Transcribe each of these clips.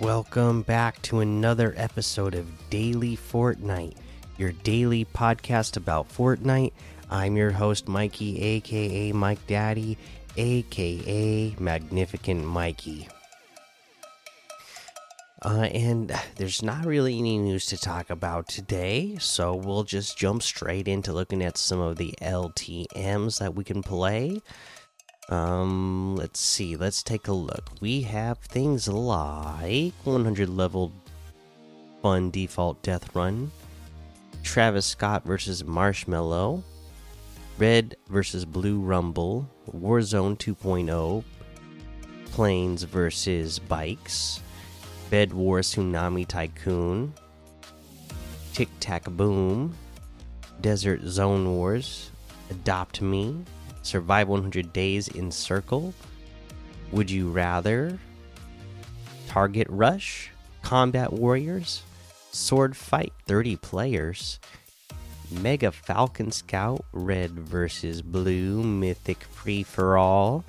welcome back to another episode of Daily Fortnite, your daily podcast about Fortnite. I'm your host, Mikey, aka Mike Daddy, aka Magnificent Mikey. Uh, and there's not really any news to talk about today, so we'll just jump straight into looking at some of the LTMs that we can play. Um, let's see. Let's take a look. We have things like 100 level fun default death run, Travis Scott versus Marshmello, Red versus Blue Rumble, Warzone 2.0, Planes versus Bikes, Bed War Tsunami Tycoon, Tic Tac Boom, Desert Zone Wars, Adopt Me, Survive 100 Days in Circle, Would You Rather, Target Rush, Combat Warriors, Sword Fight 30 players, Mega Falcon Scout Red versus Blue Mythic Free for All,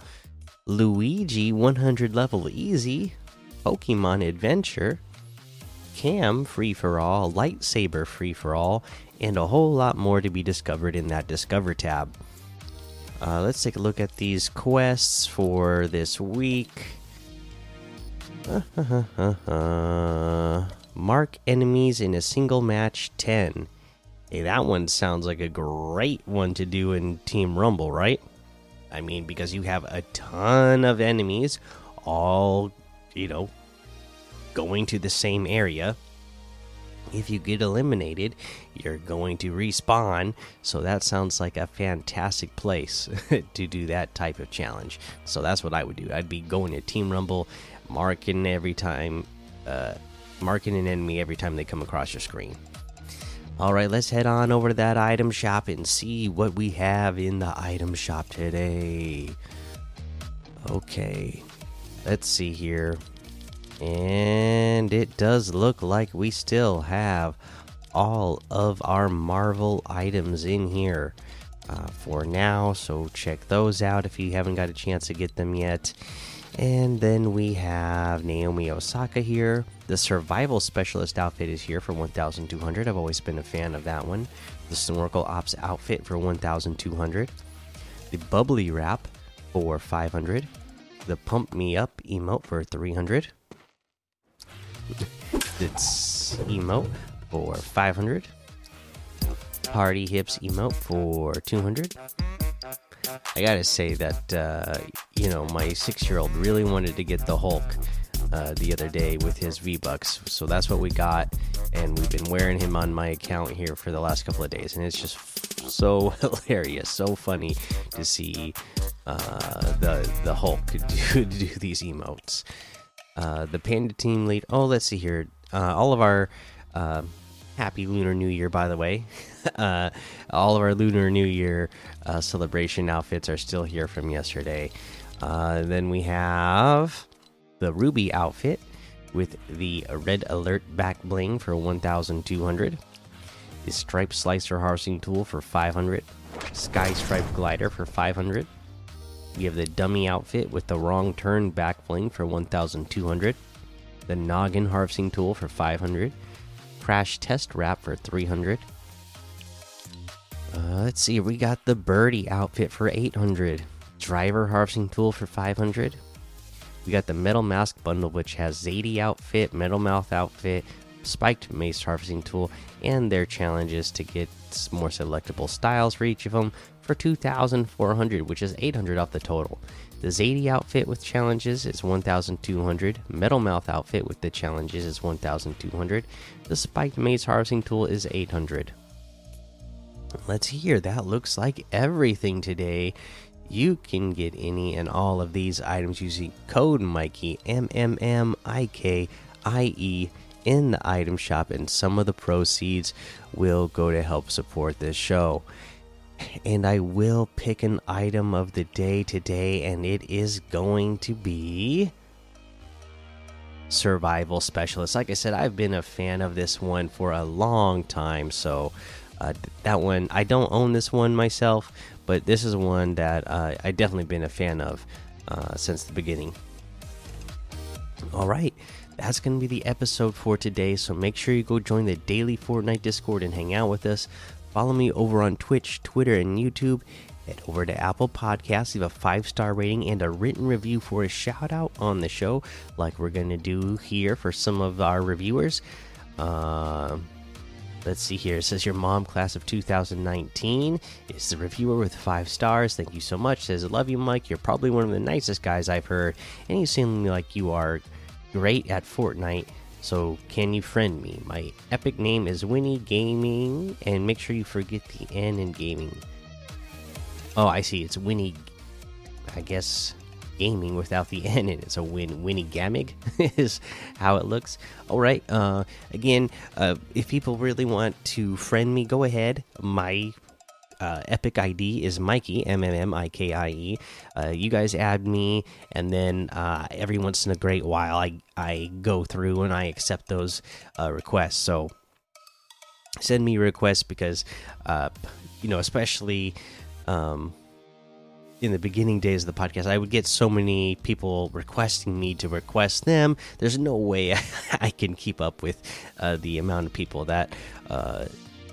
Luigi 100 level easy, Pokemon Adventure, Cam Free for All, Lightsaber Free for All, and a whole lot more to be discovered in that Discover tab. Uh, let's take a look at these quests for this week. Mark enemies in a single match 10. Hey, that one sounds like a great one to do in Team Rumble, right? I mean, because you have a ton of enemies all, you know, going to the same area. If you get eliminated, you're going to respawn. So that sounds like a fantastic place to do that type of challenge. So that's what I would do. I'd be going to Team Rumble, marking every time, uh, marking an enemy every time they come across your screen. All right, let's head on over to that item shop and see what we have in the item shop today. Okay, let's see here. And it does look like we still have all of our Marvel items in here uh, for now. So check those out if you haven't got a chance to get them yet. And then we have Naomi Osaka here. The Survival Specialist outfit is here for 1,200. I've always been a fan of that one. The Snorkel Ops outfit for 1,200. The Bubbly Wrap for 500. The Pump Me Up emote for 300. It's emote for 500. Party Hips emote for 200. I gotta say that, uh, you know, my six year old really wanted to get the Hulk uh, the other day with his V Bucks. So that's what we got. And we've been wearing him on my account here for the last couple of days. And it's just so hilarious, so funny to see uh, the, the Hulk do, do these emotes. Uh, the Panda Team lead. Oh, let's see here. Uh, all of our uh, happy Lunar New Year, by the way. uh, all of our Lunar New Year uh, celebration outfits are still here from yesterday. Then we have the Ruby outfit with the Red Alert back bling for 1,200. The Stripe Slicer harvesting tool for 500. Sky Stripe glider for 500. We have the dummy outfit with the wrong turn back bling for 1,200. The noggin harvesting tool for 500. Crash test wrap for 300. Uh, let's see, we got the birdie outfit for 800. Driver harvesting tool for 500. We got the metal mask bundle, which has Zadie outfit, metal mouth outfit, spiked mace harvesting tool, and their challenges to get more selectable styles for each of them for 2,400, which is 800 off the total. The Zadie outfit with challenges is 1,200. Metal Mouth outfit with the challenges is 1,200. The Spiked Mace Harvesting Tool is 800. Let's hear. That looks like everything today. You can get any and all of these items using code Mikey M M M I K I E in the item shop, and some of the proceeds will go to help support this show. And I will pick an item of the day today, and it is going to be Survival Specialist. Like I said, I've been a fan of this one for a long time, so uh, that one I don't own this one myself, but this is one that uh, I definitely been a fan of uh, since the beginning. All right, that's going to be the episode for today. So make sure you go join the daily Fortnite Discord and hang out with us. Follow me over on Twitch, Twitter, and YouTube. Head over to Apple Podcasts, leave a five star rating and a written review for a shout out on the show, like we're going to do here for some of our reviewers. Uh, let's see here. It says your mom, class of 2019, is the reviewer with five stars. Thank you so much. Says, I love you, Mike. You're probably one of the nicest guys I've heard, and you seem like you are great at Fortnite. So, can you friend me? My epic name is Winnie Gaming, and make sure you forget the N in gaming. Oh, I see. It's Winnie, I guess, gaming without the N in it. So, Win Winnie Gamig is how it looks. All right. Uh, again, uh, if people really want to friend me, go ahead. My uh, Epic ID is Mikey M M M I K I E. Uh, you guys add me, and then uh, every once in a great while, I I go through and I accept those uh, requests. So send me requests because uh, you know, especially um, in the beginning days of the podcast, I would get so many people requesting me to request them. There's no way I can keep up with uh, the amount of people that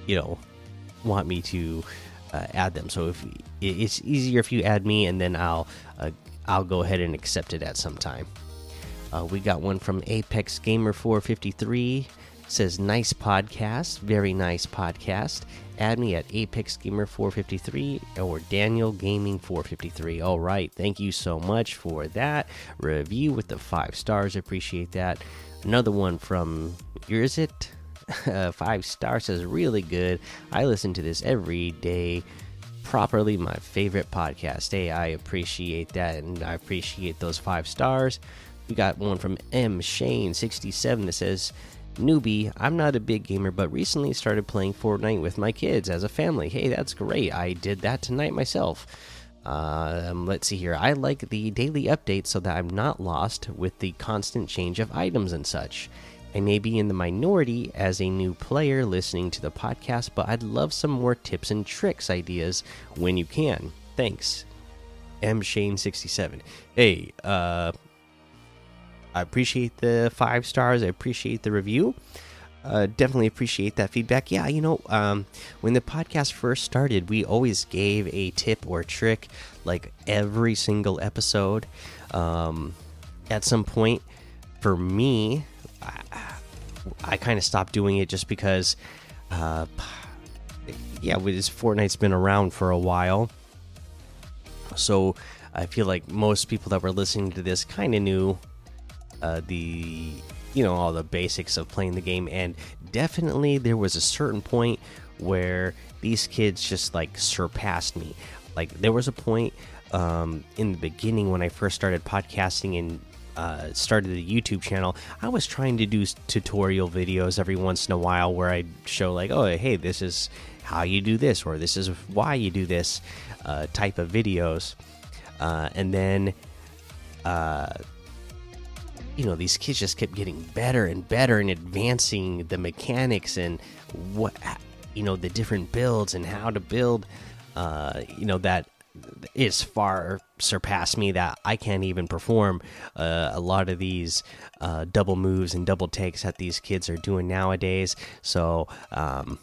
you know want me to add them. So if it's easier if you add me, and then I'll uh, I'll go ahead and accept it at some time. Uh, we got one from Apex Gamer 453. Says nice podcast, very nice podcast. Add me at Apex Gamer 453 or Daniel Gaming 453. All right, thank you so much for that review with the five stars. Appreciate that. Another one from, is it? uh, five stars says really good. I listen to this every day. Properly, my favorite podcast. Hey, I appreciate that, and I appreciate those five stars. We got one from M Shane sixty seven that says, "Newbie, I'm not a big gamer, but recently started playing Fortnite with my kids as a family. Hey, that's great. I did that tonight myself." Um, let's see here. I like the daily updates so that I'm not lost with the constant change of items and such. I may be in the minority as a new player listening to the podcast, but I'd love some more tips and tricks ideas when you can. Thanks. M Shane 67. Hey, uh I appreciate the 5 stars. I appreciate the review. Uh, definitely appreciate that feedback. Yeah, you know, um, when the podcast first started, we always gave a tip or trick like every single episode. Um, at some point, for me, I, I kind of stopped doing it just because, uh, yeah, this Fortnite's been around for a while, so I feel like most people that were listening to this kind of knew uh, the you know all the basics of playing the game, and definitely there was a certain point where these kids just like surpassed me. Like there was a point um, in the beginning when I first started podcasting and uh, started the YouTube channel, I was trying to do tutorial videos every once in a while where I'd show like, oh, hey, this is how you do this, or this is why you do this uh, type of videos, uh, and then, uh, you know, these kids just kept getting better and better and advancing the mechanics and what, you know, the different builds and how to build, uh, you know, that is far surpassed me that I can't even perform uh, a lot of these uh, double moves and double takes that these kids are doing nowadays. So um,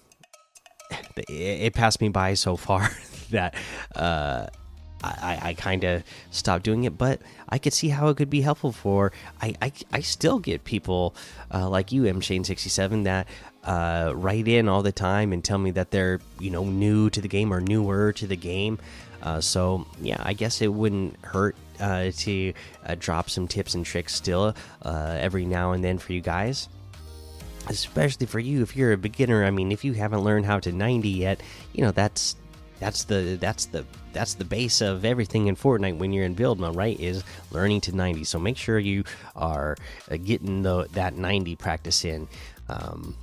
it, it, passed me by so far that uh, I, I kind of stopped doing it. But I could see how it could be helpful for. I I, I still get people uh, like you, M Shane sixty seven, that uh, write in all the time and tell me that they're you know new to the game or newer to the game. Uh, so yeah, I guess it wouldn't hurt uh, to uh, drop some tips and tricks still every now and then for you guys. Especially for you, if you're a beginner. I mean, if you haven't learned how to 90 yet, you know that's that's the that's the that's the base of everything in Fortnite when you're in build mode, right? Is learning to 90. So make sure you are getting the that 90 practice in. Um,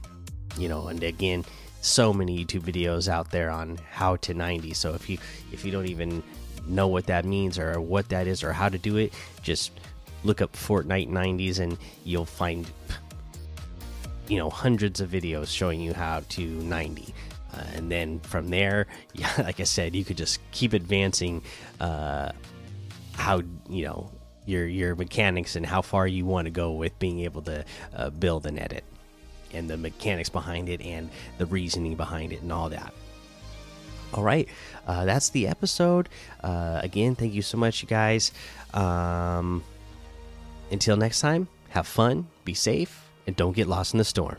you know, and again, so many YouTube videos out there on how to 90. So if you if you don't even know what that means or what that is or how to do it, just look up Fortnite 90s and you'll find you know hundreds of videos showing you how to 90. Uh, and then from there, yeah, like I said, you could just keep advancing uh, how you know your your mechanics and how far you want to go with being able to uh, build and edit and the mechanics behind it and the reasoning behind it and all that. All right uh, that's the episode. Uh, again thank you so much you guys. Um, until next time have fun be safe and don't get lost in the storm